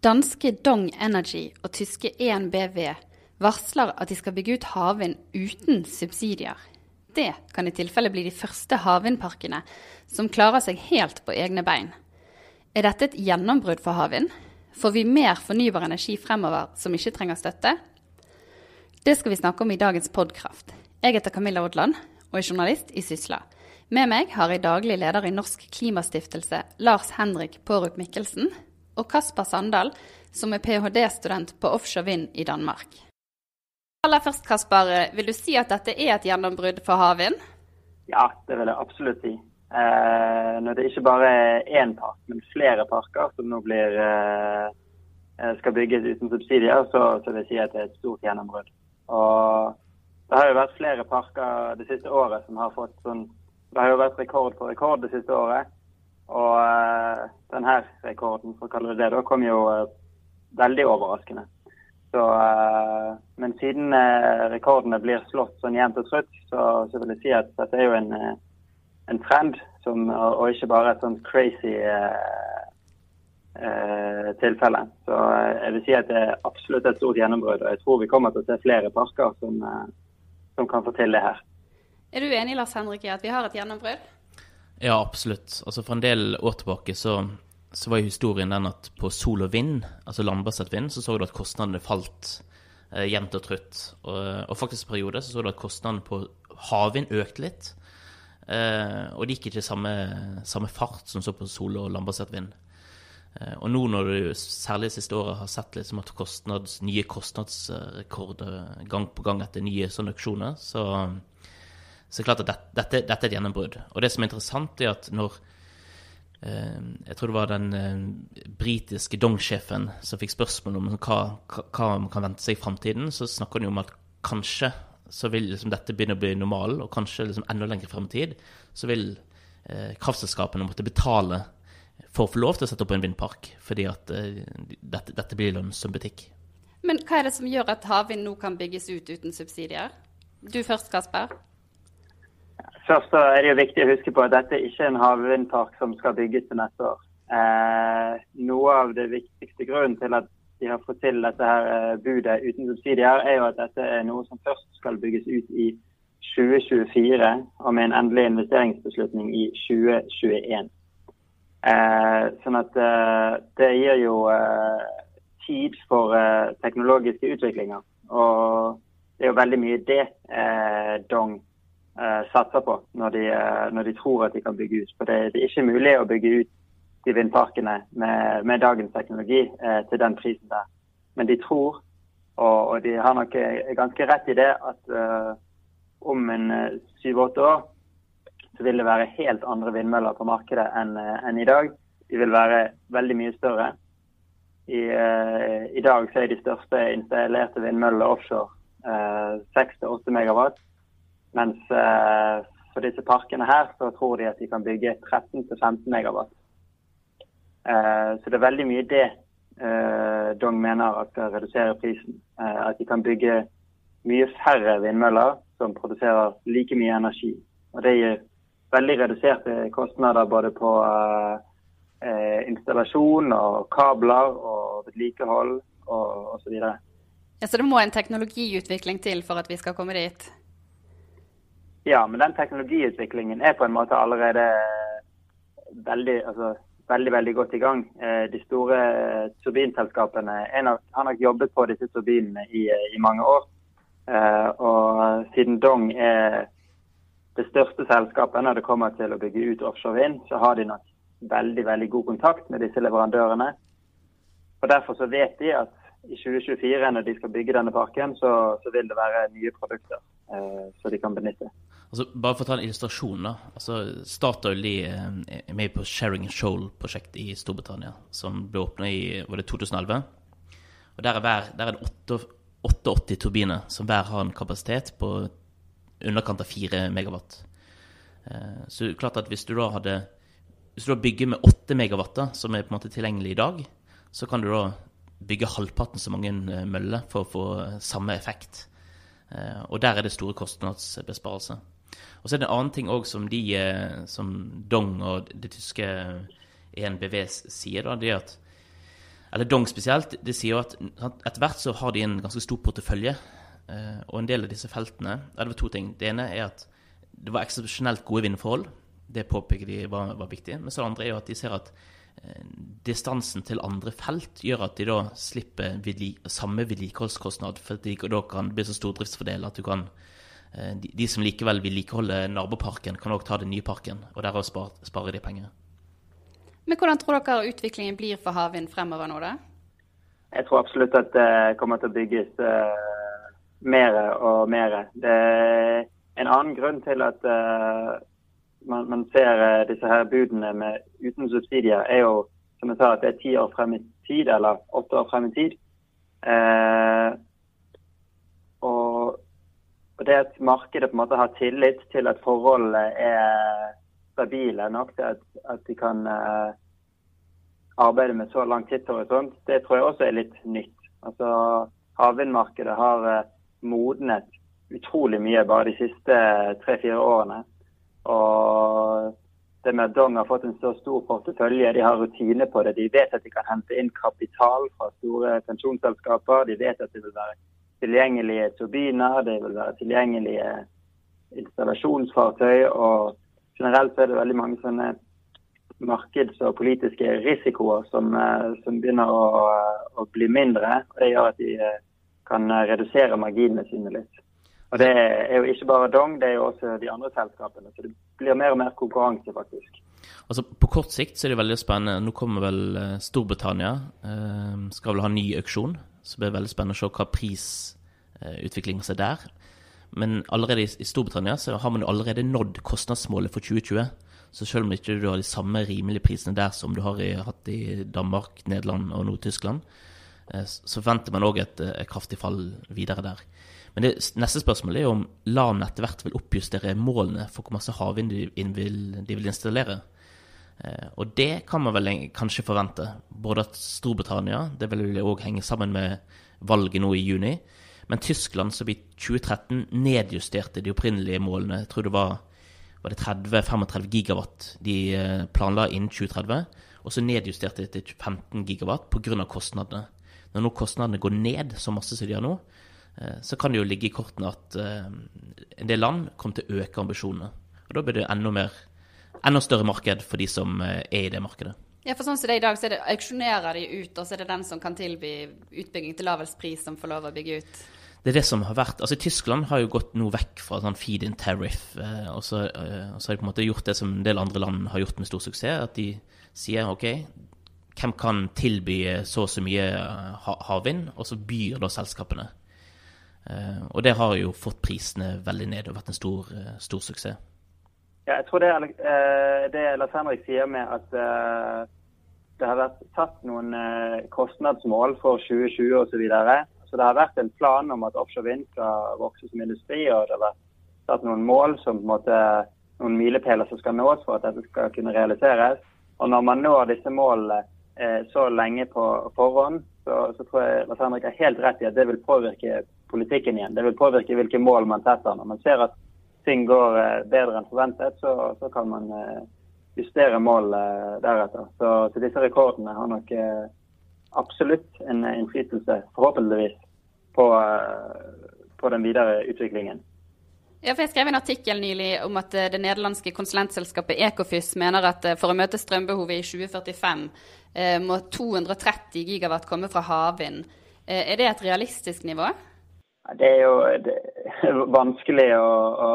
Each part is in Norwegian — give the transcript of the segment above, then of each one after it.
Danske Dong Energy og tyske 1BV varsler at de skal bygge ut havvind uten subsidier. Det kan i tilfelle bli de første havvindparkene som klarer seg helt på egne bein. Er dette et gjennombrudd for havvind? Får vi mer fornybar energi fremover som ikke trenger støtte? Det skal vi snakke om i dagens Podkraft. Jeg heter Camilla Odland og er journalist i Sysla. Med meg har jeg daglig leder i Norsk Klimastiftelse, Lars Henrik Pårup Mikkelsen, og Kasper Sandal, som er ph.d.-student på offshore vind i Danmark. Aller først, Kasper, vil du si at dette er et gjennombrudd for havvind? Ja, det vil jeg absolutt si. Eh, når det ikke bare er én park, men flere parker som nå blir, eh, skal bygges uten subsidier, så, så vil jeg si at det er et stort gjennombrudd. Og det har jo vært flere parker det siste året som har fått sånn det har jo vært rekord på rekord det siste året. Og uh, denne rekorden, for å kalle det det, da kom jo uh, veldig overraskende. Så, uh, men siden rekordene blir slått sånn jevnt og trutt, så, så, vil jeg si at dette er jo en, en trend, som, og, ikke bare et sånt crazy tilfelle. Så jeg vil si at det er absolutt et stort gjennombrudd. Og jeg tror vi kommer til å se flere parker som, som kan få til det her. Er du enig Lars Henrik, i at vi har et gjennombrudd? Ja, absolutt. Altså For en del år tilbake så, så var jo historien den at på sol og vind, altså landbasert vind, så så du at kostnadene falt eh, jevnt og trutt. Og, og faktisk i perioder så så du at kostnadene på havvind økte litt. Eh, og det gikk ikke samme, samme, fart som så på sol- og landbasert vind. Eh, og nå når du særlig det siste året har sett liksom at kostnads, nye kostnadsrekorder gang på gang etter nye sånne auksjoner, så så det er klart at dette, dette, dette er et gjennombrudd. Og det som er interessant, er at når eh, Jeg tror det var den eh, britiske Dong-sjefen som fikk spørsmål om hva, hva, man kan vente seg i framtiden, så snakker han jo om at kanskje så vil liksom dette begynne å bli normalen, og kanskje liksom enda lenger frem i tid så vil eh, kraftselskapene måtte betale for å få lov til å sette opp en vindpark, fordi at eh, dette, dette blir lønnsom butikk. Men hva er det som gjør at havvind nå kan bygges ut uten subsidier? Du først, Kasper. Først er det viktig å huske på at dette ikke er en havvindpark som skal bygges til neste år. Eh, noe av det viktigste grunnen til at de har fått til dette her eh, budet uten subsidier, er jo at dette er noe som først skal bygges ut i 2024, og med en endelig investeringsbeslutning i 2021. Eh, sånn at eh, det gir jo eh, tid for eh, teknologiske utviklinger. Og det er jo veldig mye det Dong eh, satser på når de, eh, når de, tror at de kan bygge ut. For det, det, er ikke mulig å bygge ut de vindparkene med, med dagens teknologi eh, til den prisen der. Men de tror, og, og de har nok eh, ganske rett i det, at eh, om en eh, syv-åtte år så vil det være helt andre vindmøller på markedet enn en i dag. De vil være veldig mye større. I, i dag så er de største installerte vindmøllene offshore 6-8 megawatt. Mens eh, for disse parkene her så tror de at de kan bygge 13-15 megawatt. Eh, så det er veldig mye det eh, Dong mener at skal redusere prisen. At de kan bygge mye færre vindmøller som produserer like mye energi. Og det gir veldig reduserte kostnader både på installasjon og kabler og vedlikehold og osv. Ja, så det må en teknologiutvikling til for at vi skal komme dit? Ja, men den teknologiutviklingen er på en måte allerede veldig, altså, veldig, veldig godt i gang. Eh, de store turbinselskapene nok, har nok jobbet på disse turbinene i, i mange år. Eh, og siden Dong er det største selskapet når det kommer til å bygge ut offshore vind, så har de nok veldig veldig god kontakt med disse leverandørene. Og Derfor så vet de at i 2024, når de skal bygge denne parken, så, så vil det være nye produkter eh, som de kan benytte. Altså, bare for å ta en illustrasjon. da, altså Statoil eh, er med på Sharing Shoal-prosjektet i Storbritannia, som ble åpna i var det 2011. Og Der er, hver, der er det 88 turbiner som hver har en kapasitet på underkant av 4 megawatt. Eh, så klart at hvis du da hadde hvis du bygger med 8 megawatt, som er på en måte tilgjengelig i dag, så kan du da bygge halvparten så mange eh, møller for å få samme effekt. Og der er det store kostnadsbesparelser. Og så er det en annen ting òg som eh, som Dong og det tyske ENBV sier, da, det at eller Dong spesielt, det sier jo at etter hvert så har de en ganske stor portefølje. Eh, og en del av disse feltene ja, Det var to ting. Det ene er at det var eksepsjonelt gode vindforhold. Det påpeker de var, var viktig. Men så det andre er jo at de ser at eh, distansen til andre felt gjør at de da slipper vedli, samme vedlikeholdskostnad, for at da kan bli så stor driftsfordel at du kan de, de, som likevel vil likeholde naboparken, kan òg ta den nye parken, og derav sparer, sparer de penger. Men hvordan tror dere utviklingen blir for havvind fremover nå, da? Jeg tror absolutt at det kommer til å bygges uh, mer og mer. Det er en annen grunn til at uh, man, man, ser uh, disse her budene med, uten subsidier, er jo som jeg sa, at det er ti år frem i tid, eller åtte år frem i tid. Uh, og, det at markedet på en måte har tillit til at forholdene er stabile nok til at, at de kan uh, arbeide med så lang tidshorisont, det tror jeg også er litt nytt. Altså, Havvindmarkedet har uh, modnet utrolig mye bare de siste tre-fire årene. Og det med at Dong har fått en så stor portefølje, de har rutine på det. De vet at de kan hente inn kapital fra store pensjonsselskaper. De vet at det vil være tilgjengelige turbiner, det vil være tilgjengelige installasjonsfartøy. og generelt er det veldig mange sånne markeds- og politiske risikoer som, eh, som begynner å, å, bli mindre. og Det gjør at de eh, kan redusere marginene sine litt. Og Det er jo ikke bare Dong, det er jo også de andre selskapene. Så det blir mer og mer konkurranse, faktisk. Altså På kort sikt så er det veldig spennende. Nå kommer vel eh, Storbritannia. skal vel ha ny auksjon. Så det blir veldig spennende å se hva prisutviklingen ser der. Men allerede i Storbritannia så har man allerede nådd kostnadsmålet for 2020. Så selv om ikke du har de samme rimelige prisene der som du har i, hatt i Danmark, Nederland og Nord-Tyskland, eh, så forventer man òg et, et, kraftig fall videre der. Men det, neste spørsmål er om LAN etter hvert vil oppjustere målene for hvor masse havvind de, de vil installere. Eh, og det kan man vel kanskje forvente. Både at Storbritannia Det vil òg henge sammen med valget nå i juni. Men Tyskland, som i 2013 nedjusterte de opprinnelige målene, jeg tror det var, var 30-35 gigawatt de eh, planla innen 2030, og så nedjusterte de til 15 gigawatt pga. kostnadene. Når nå kostnadene går ned så masse som de gjør nå, eh, så kan det jo ligge i kortene at en del land kommer til å øke ambisjonene. Og da blir det enda, mer, enda større marked for de som er i det markedet. Ja, for sånn som det er i dag, så det auksjonerer de ut, og så er det den som kan tilby utbygging til lavest pris, som får lov å bygge ut? det er det som har vært Altså, Tyskland har jo gått noe vekk fra sånn feed-in tariff, eh, og, så, eh, og, så, har de på en måte gjort det som en del andre land har gjort med stor suksess, at de sier OK, hvem kan tilby så og så mye eh, havvind, og så byr da selskapene. Eh, og det har jo fått prisene veldig ned og vært en stor, eh, stor suksess. Ja, jeg tror det, er, det Lars Henrik sier med at det har vært satt noen kostnadsmål for 2020 osv. Så så det har vært en plan om at offshore vind skal vokse som industri, og det har vært satt noen mål som på en måte noen milepæler som skal nås for at dette skal kunne realiseres. Og når man når disse målene eh, så lenge på forhånd, så, så tror jeg Lars Henrik har helt rett i at det vil påvirke politikken igjen. Det vil påvirke hvilke mål man setter. Når man ser at ting går eh, bedre enn forventet, så, så kan man eh, justere mål eh, deretter. Så, så, disse rekordene har nok eh, absolutt en innflytelse, forhåpentligvis, på, eh, på, den videre utviklingen. Ja, for Jeg skrev en artikkel nylig om at eh, det nederlandske konsulentselskapet Ecofys mener at eh, for å møte strømbehovet i 2045 må 230 gigawatt komme fra havvind. Er det et realistisk nivå? Det er jo det vanskelig å, å,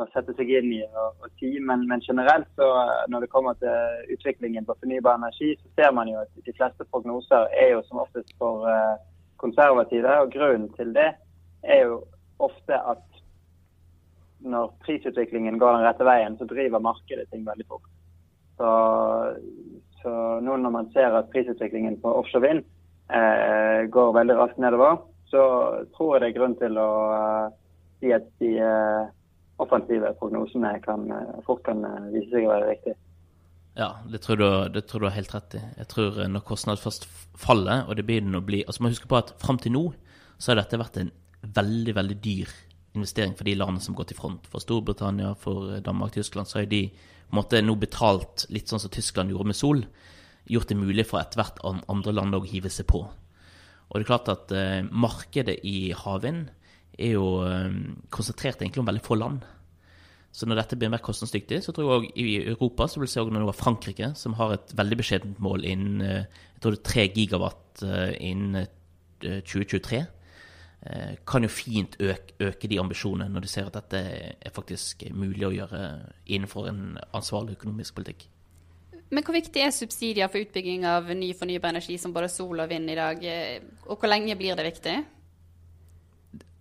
å, sette seg inn i og, si, men, men, generelt så når det kommer til utviklingen på fornybar energi, så ser man jo at de fleste prognoser er jo som oftest for uh, konservative. og Grunnen til det er jo ofte at når prisutviklingen går den rette veien, så driver markedet ting veldig fort. Så, så nå når man ser at prisutviklingen på offshore vind eh, går veldig raskt nedover, så tror jeg det er grunn til å uh, si at de uh, offensive prognosene kan, uh, fort kan vise seg å være riktige. Ja, det tror, du, det tror, du, har helt rett i. Jeg tror når kostnad først faller, og det begynner å bli Altså, man husker på at fram til nå så har dette vært en veldig, veldig dyr investering for de landene som har gått i front. For Storbritannia, for Danmark, Tyskland, så har de måte nå betalt litt sånn som Tyskland gjorde med Sol gjort det mulig for ethvert andre land å hive seg på. Og det er klart at eh, markedet i havvind er jo eh, konsentrert egentlig om veldig få land. Så når dette blir mer kostnadsdyktig, så tror jeg òg i Europa så vil vi se også noe Frankrike, som har et veldig beskjedent mål innen eh, jeg tror det er 3 gigawatt eh, innen 2023. Eh, kan jo fint øke, øke de ambisjonene når de ser at dette er faktisk mulig å gjøre innenfor en ansvarlig økonomisk politikk. Men hvor viktig er subsidier for utbygging av ny fornybar energi som både sol og vind i dag, og hvor lenge blir det viktig?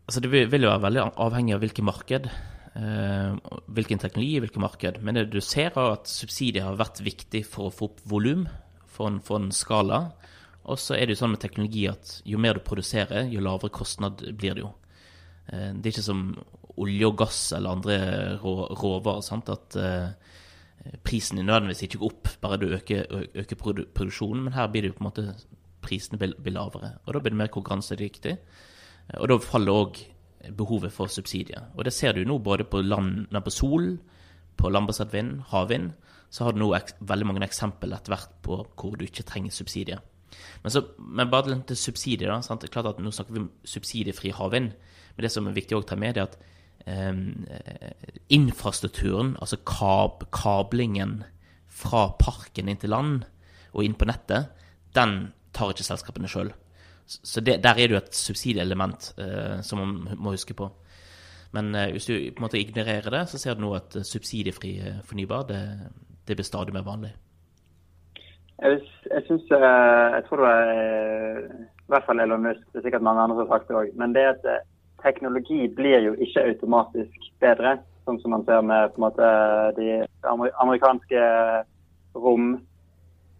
Altså Det vil jo være veldig avhengig av hvilket marked. Eh, hvilken teknologi, hvilket marked. Men det du ser, er at subsidier har vært viktig for å få opp volum, for, en skala. Og så er det jo sånn med teknologi at jo mer du produserer, jo lavere kostnad blir det jo. Eh, det er ikke som olje og gass eller andre rå, råvarer. Sant? At uh, prisen nødvendigvis ikke går opp bare du øker, øker produksjonen, men her blir det jo på en måte prisene blir lavere. Og da blir det mer konkurransedyktig. Og da faller òg behovet for subsidier. Og det ser du nå både på, land, på sol, på landbasert vind, havvind. Så har du nå veldig mange eksempler etter hvert på hvor du ikke trenger subsidier. Men, så, men bare til subsidier. da, sant? Klart at Nå snakker vi om subsidiefri havvind. Men det som er viktig å ta med, er at eh, infrastrukturen, altså kab, kablingen fra parken inn til land og inn på nettet, den tar ikke selskapene sjøl. Så det, der er det jo et subsidieelement eh, som man må huske på. Men eh, hvis du på en måte ignorerer det, så ser du nå at subsidiefri eh, fornybar det, det, blir stadig mer vanlig. Jeg, jeg synes, eh, jeg tror det eh, i hvert fall Elon Musk, det er sikkert mange andre som har sagt det òg. Men det at teknologi blir jo ikke automatisk bedre, sånn som man ser med på en måte de amerikanske rom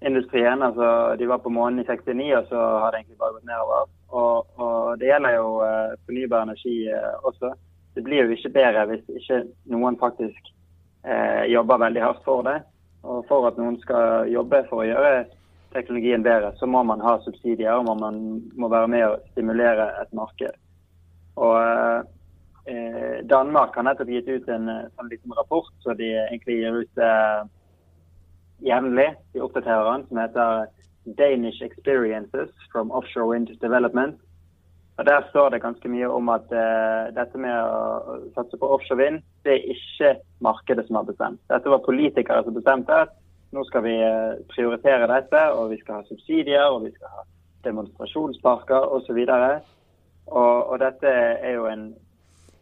industrien. altså De var på månen i 69, og så har det egentlig bare gått nedover. Og, og Det gjelder jo uh, fornybar energi uh, også. Det blir jo ikke bedre hvis ikke noen faktisk eh, jobber veldig hardt for det. Og for at noen skal jobbe for å gjøre teknologien bedre, så må man ha subsidier og man må være med å stimulere et marked. Og Danmark har nettopp gitt ut en sånn liten rapport så de egentlig gir ut jevnlig. De oppdaterer den, som heter 'Danish Experiences from Offshore Wind Development'. Og Der står det ganske mye om at uh, dette med å satse på offshore vind, det er ikke markedet som har bestemt. Dette var politikere som bestemte at nå skal vi uh, prioritere dette, og vi skal ha subsidier, og vi skal ha demonstrasjonsparker osv. Og, og, og dette er jo en,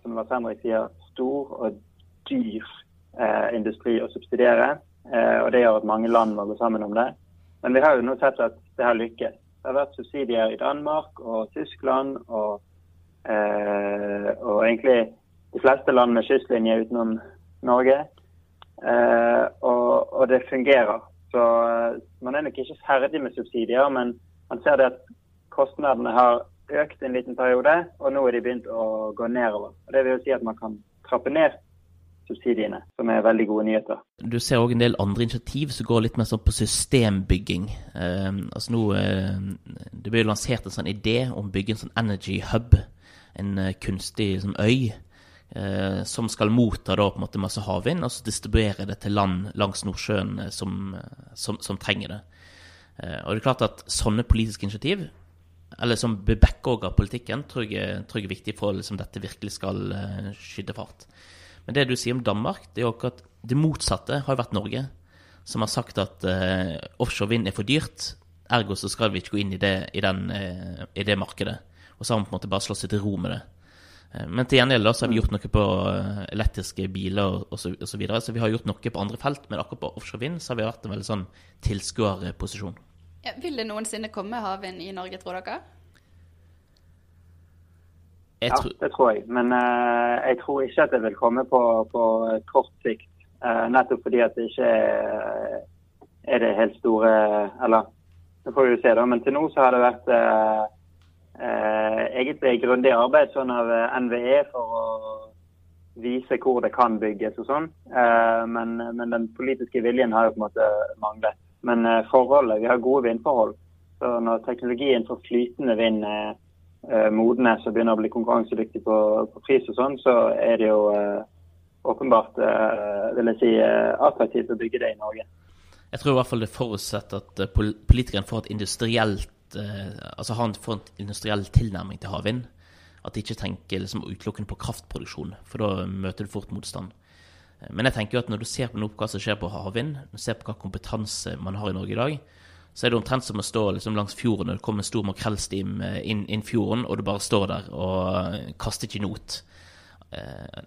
som Lars Henrik sier, stor og dyr uh, industri å subsidiere. Eh, og Det gjør at mange land må gå sammen om det. Men vi har jo nå sett at det har lykkes. Det har vært subsidier i Danmark og Tyskland og, eh, og egentlig de fleste land med kystlinje utenom Norge. Eh, og, og, det fungerer. Så eh, man er nok ikke ferdig med subsidier, men man ser det at kostnadene har økt en liten periode, og nå er de begynt å gå nedover. Og Det vil jo si at man kan trappe ned subsidiene, som er veldig gode nyheter. Du ser òg en del andre initiativ som går litt mer sånn på systembygging. Eh, altså nå, eh, Det ble lansert en sånn idé om å bygge en sånn energy hub, en eh, kunstig sånn øy. Eh, som skal motta da på en måte masse havvind, og så distribuere det til land langs Nordsjøen eh, som, som, som trenger det. Eh, og det er klart at sånne politiske initiativ eller som backer av politikken, tror jeg, tror jeg er viktig for at liksom, dette virkelig skal uh, skyte fart. Men det du sier om Danmark, det er jo akkurat det motsatte har vært Norge. Som har sagt at uh, offshore vind er for dyrt, ergo så skal vi ikke gå inn i det, i den, uh, i det markedet. Og så har vi på en måte bare slått seg til ro med det. Uh, men til gjengjeld så har vi gjort noe på elektriske biler og, så, og så videre. Så vi har gjort noe på andre felt, men akkurat på offshore vind så har vi vært en veldig sånn tilskuerposisjon. Ja, vil det noensinne komme havvind i Norge, tror dere? Ja, det tror jeg. Men uh, jeg tror ikke at det vil komme på, på kort sikt. Uh, nettopp fordi at det ikke er, er, det helt store Eller det får vi jo se, da. Men til nå så har det vært uh, egentlig grundig arbeid sånn av NVE for å vise hvor det kan bygges og sånn. Men, men, den politiske viljen har jo på en måte manglet. Men forholdet, vi har gode vindforhold. Så når teknologien for flytende vind Eh, og som begynner å bli konkurransedyktige på, på, pris og sånn, så er det jo uh, åpenbart uh, vil jeg si, attraktivt å bygge det i Norge. Jeg tror i hvert fall det forutsetter at eh, politikeren får et industrielt eh, altså har en, får en industriell tilnærming til havvind. At de ikke tenker liksom utelukkende på kraftproduksjon, for da møter du fort motstand. Eh, men jeg tenker jo at når du ser på noe hva som skjer på havvind, ser på hva kompetanse man har i Norge i dag, så er det omtrent som å stå liksom langs fjorden når det kommer en stor makrellstim inn, inn, fjorden, og du bare står der og kaster ikke not.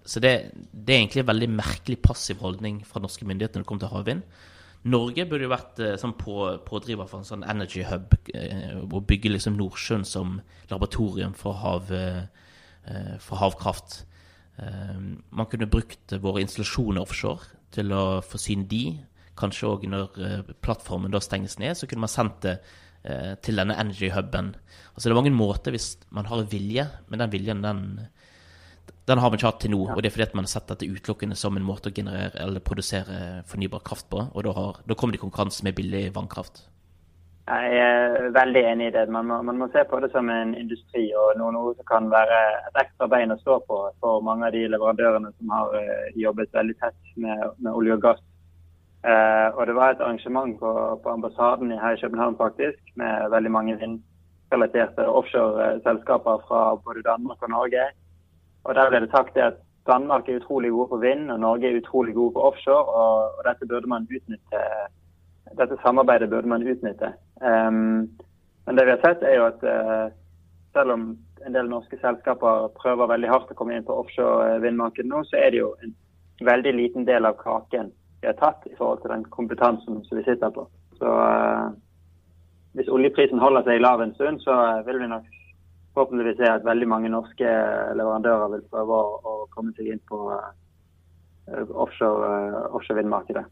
Så det, det, er egentlig en veldig merkelig passiv holdning fra norske myndigheter når det kommer til havvind. Norge burde jo vært eh, sånn på, pådriver for en sånn energy hub, eh, og bygge liksom Nordsjøen som laboratorium for, hav, eh, for havkraft. Man kunne brukt våre installasjoner offshore til å forsyne de. Kanskje òg når plattformen da stenges ned, så kunne man sendt det til denne energy huben. Altså Det er mange måter hvis man har vilje, men den viljen den den har man ikke hatt til nå. Ja. Og det er fordi at man har sett dette utelukkende som en måte å generere eller produsere fornybar kraft på. Og da, har, da kommer det i konkurranse med billig vannkraft. Jeg er veldig enig i det. Man må, man må, se på det som en industri og noe, noe, som kan være et ekstra bein å stå på for mange av de leverandørene som har uh, jobbet veldig tett med, med olje og gass. Uh, og Det var et arrangement på, på ambassaden her i København faktisk, med veldig mange vindrelaterte offshore-selskaper fra både Danmark og Norge. Og Der ble det sagt at Danmark er utrolig gode på vind, og Norge er utrolig gode på offshore. Og, og dette burde man utnytte. Dette samarbeidet burde man utnytte. Um, men det vi har sett, er jo at uh, selv om en del norske selskaper prøver veldig hardt å komme inn på offshore vindmarkedet nå, så er det jo en veldig liten del av kaken har tatt i forhold til den kompetansen som vi sitter på. Så uh, hvis oljeprisen holder seg lav en stund, så vil vi nok forhåpentligvis se at veldig mange norske leverandører vil prøve å, å komme seg inn på uh, offshore, uh, offshore vindmarkedet.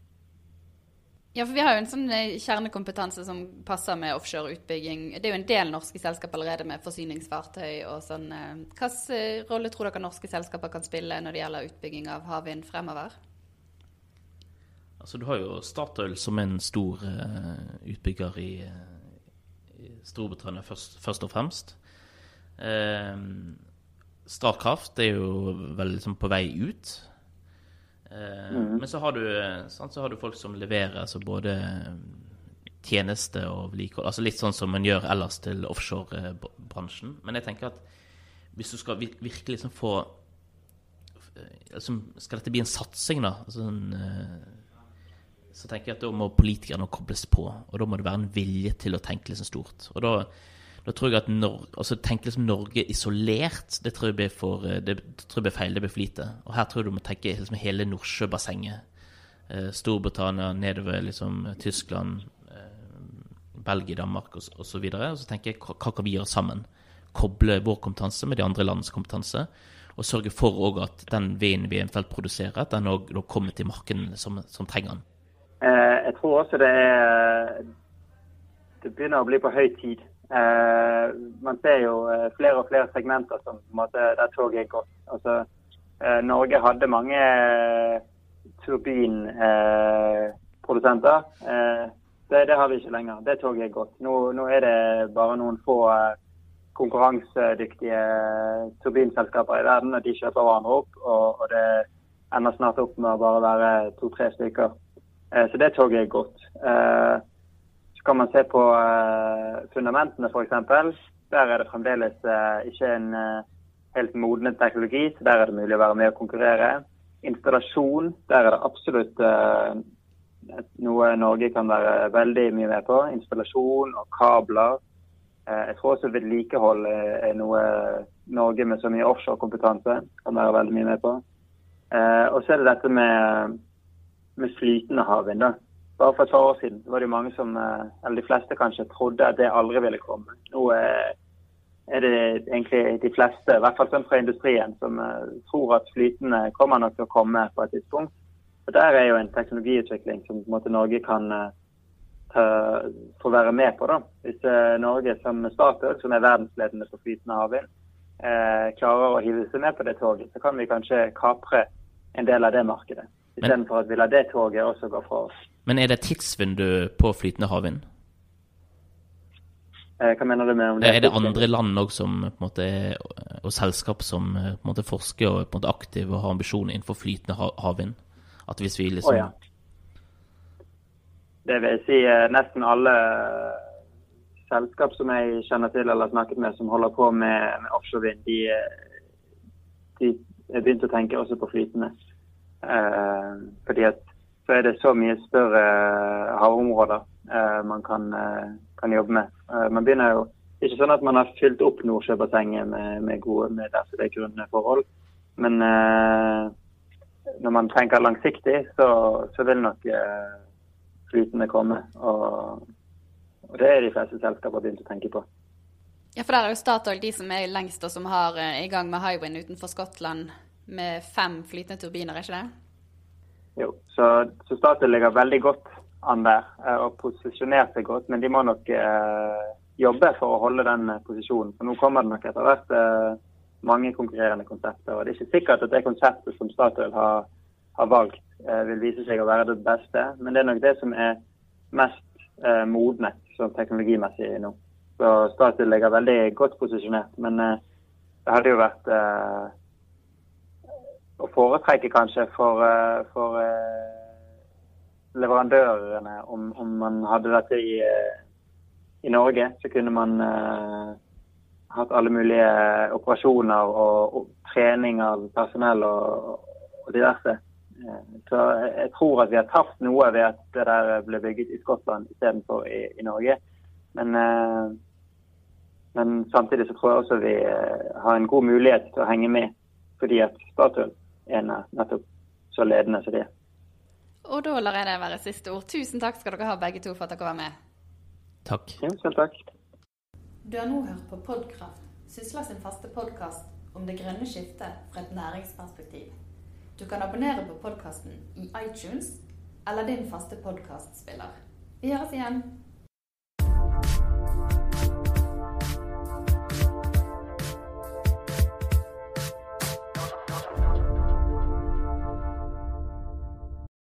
Ja, for Vi har jo en sånn eh, kjernekompetanse som passer med offshore utbygging. Det er jo en del norske selskaper allerede med forsyningsfartøy og sånn. Hvilken rolle tror dere norske selskaper kan spille når det gjelder utbygging av havvind fremover? Altså, Du har jo Statoil som en stor uh, utbygger i, i Storbritannia først, først og fremst. Uh, Statkraft er jo vel liksom på vei ut. Uh, mm. Men så har, du, sant, så har, du, folk som leverer altså både tjeneste og vedlikehold. Altså litt sånn som man gjør ellers til offshorebransjen. Men jeg tenker at hvis du skal virkelig liksom få liksom, Skal dette bli en satsing, da? Altså, en, eh, så tenker jeg at da må politikerne kobles på. Og da må det være en vilje til å tenke liksom stort. Og da da tror jeg at Nor altså tenke liksom Norge isolert, det tror jeg blir for, eh, det tror jeg blir feil. Det blir for lite. Og her tror jeg du må tenke liksom hele Nordsjøbassenget. Eh, Storbritannia, nedover liksom Tyskland, eh, Belgia, Danmark osv. Og, så videre. og så tenker jeg hva kan vi gjøre sammen? Koble vår kompetanse med de andre landenes kompetanse. Og sørge for at den vinen vi eventuelt produserer, at den òg kommer til markedene som, som, trenger den. Jeg tror også det er Det begynner å bli på høy tid Eh, man ser jo eh, flere og flere segmenter som måte, der toget er gått. Altså, eh, Norge hadde mange turbinprodusenter. Det, det, har vi ikke lenger. Det toget er gått. Nå, nå er det bare noen få konkurransedyktige turbinselskaper i verden, og de kjøper hverandre opp. Og, og det ender snart opp med å bare være to-tre stykker. Så det toget er Så kan man se på uh, fundamentene f.eks., der er det fremdeles ikke en helt modnet teknologi, så der er det mulig å være med og konkurrere. Installasjon, der er det absolutt noe Norge kan være veldig mye med på. Installasjon og kabler. Jeg tror også vedlikehold er noe Norge med så mye offshorekompetanse kan være veldig mye med på. Og så er det dette med, med flytende havvind. da. Bare for et par år siden var det mange som, eh, eller de fleste kanskje, trodde at det aldri ville komme. Nå eh, er det egentlig de fleste, i hvert fall sånn fra industrien, som eh, tror at flytende kommer nok til å komme på et tidspunkt. Og Der er jo en teknologiutvikling som på en måte Norge kan ta, få være med på. da. Hvis Norge som Statoil, som er verdensledende på flytende havvind, klarer å hive seg med på det toget, så kan vi kanskje kapre en del av det markedet. Istedenfor at vi lar det toget også gå fra oss. Men er det tidsvindu på flytende havvind? Eh, hva mener du med om det? Er det andre land som måte og selskap som eh, måte forsker og på en måte aktive og har ambisjoner innenfor flytende havvind? At hvis vi liksom oh, ja. det vil si eh, nesten alle selskap som jeg kjenner til eller har snakket med som holder på med, med offshore vind, de, de begynt å tenke også på flytende. Eh, fordi at så er det så mye større havområder eh, man kan, eh, kan, jobbe med. Eh, man begynner jo ikke sånn at man har fylt opp Nordsjøbassenget med, med gode med der det er grunne forhold, men eh, når man tenker langsiktig, så, så vil nok eh, flytende komme. Og, og, det er de fleste selskaper begynt å tenke på. Ja, for der er jo Statoil de som er lengst og som har i gang med Hywind utenfor Skottland med fem flytende turbiner, er ikke det? Jo, så, så Statoil ligger veldig godt an der uh, og posisjonert seg godt, men de må nok eh, jobbe for å holde den posisjonen. For nå kommer det nok etter hvert mange konkurrerende konsepter. og Det er ikke sikkert at det konseptet som Statoil har, har valgt, Eh, vil vise seg å være det beste. Men det er nok det som er mest eh, modnet sånn teknologimessig nå. Så Statoil ligger veldig godt posisjonert. Men eh, det hadde jo vært eh, å foretrekke kanskje for, eh, for eh, leverandørene om, om, man hadde dette i, i Norge. Så kunne man hatt alle mulige operasjoner og, og trening av personell og, og diverse. Så jeg tror at vi har tapt noe ved at det der ble bygget i Skottland istedenfor i, i Norge. Men, uh, men, samtidig så tror jeg også vi eh, har en god mulighet til å henge med, fordi at Statoil er nettopp så ledende som det er. Og da lar jeg det være siste ord. Tusen takk skal dere ha begge to for at dere var med. Takk. Ja, selv takk. Du har nå hørt på Podkraft, Sysla sin faste podkast om det grønne skiftet fra et næringsperspektiv. Du kan abonnere på podkasten i iTunes eller din faste podkastspiller. Vi høres igjen.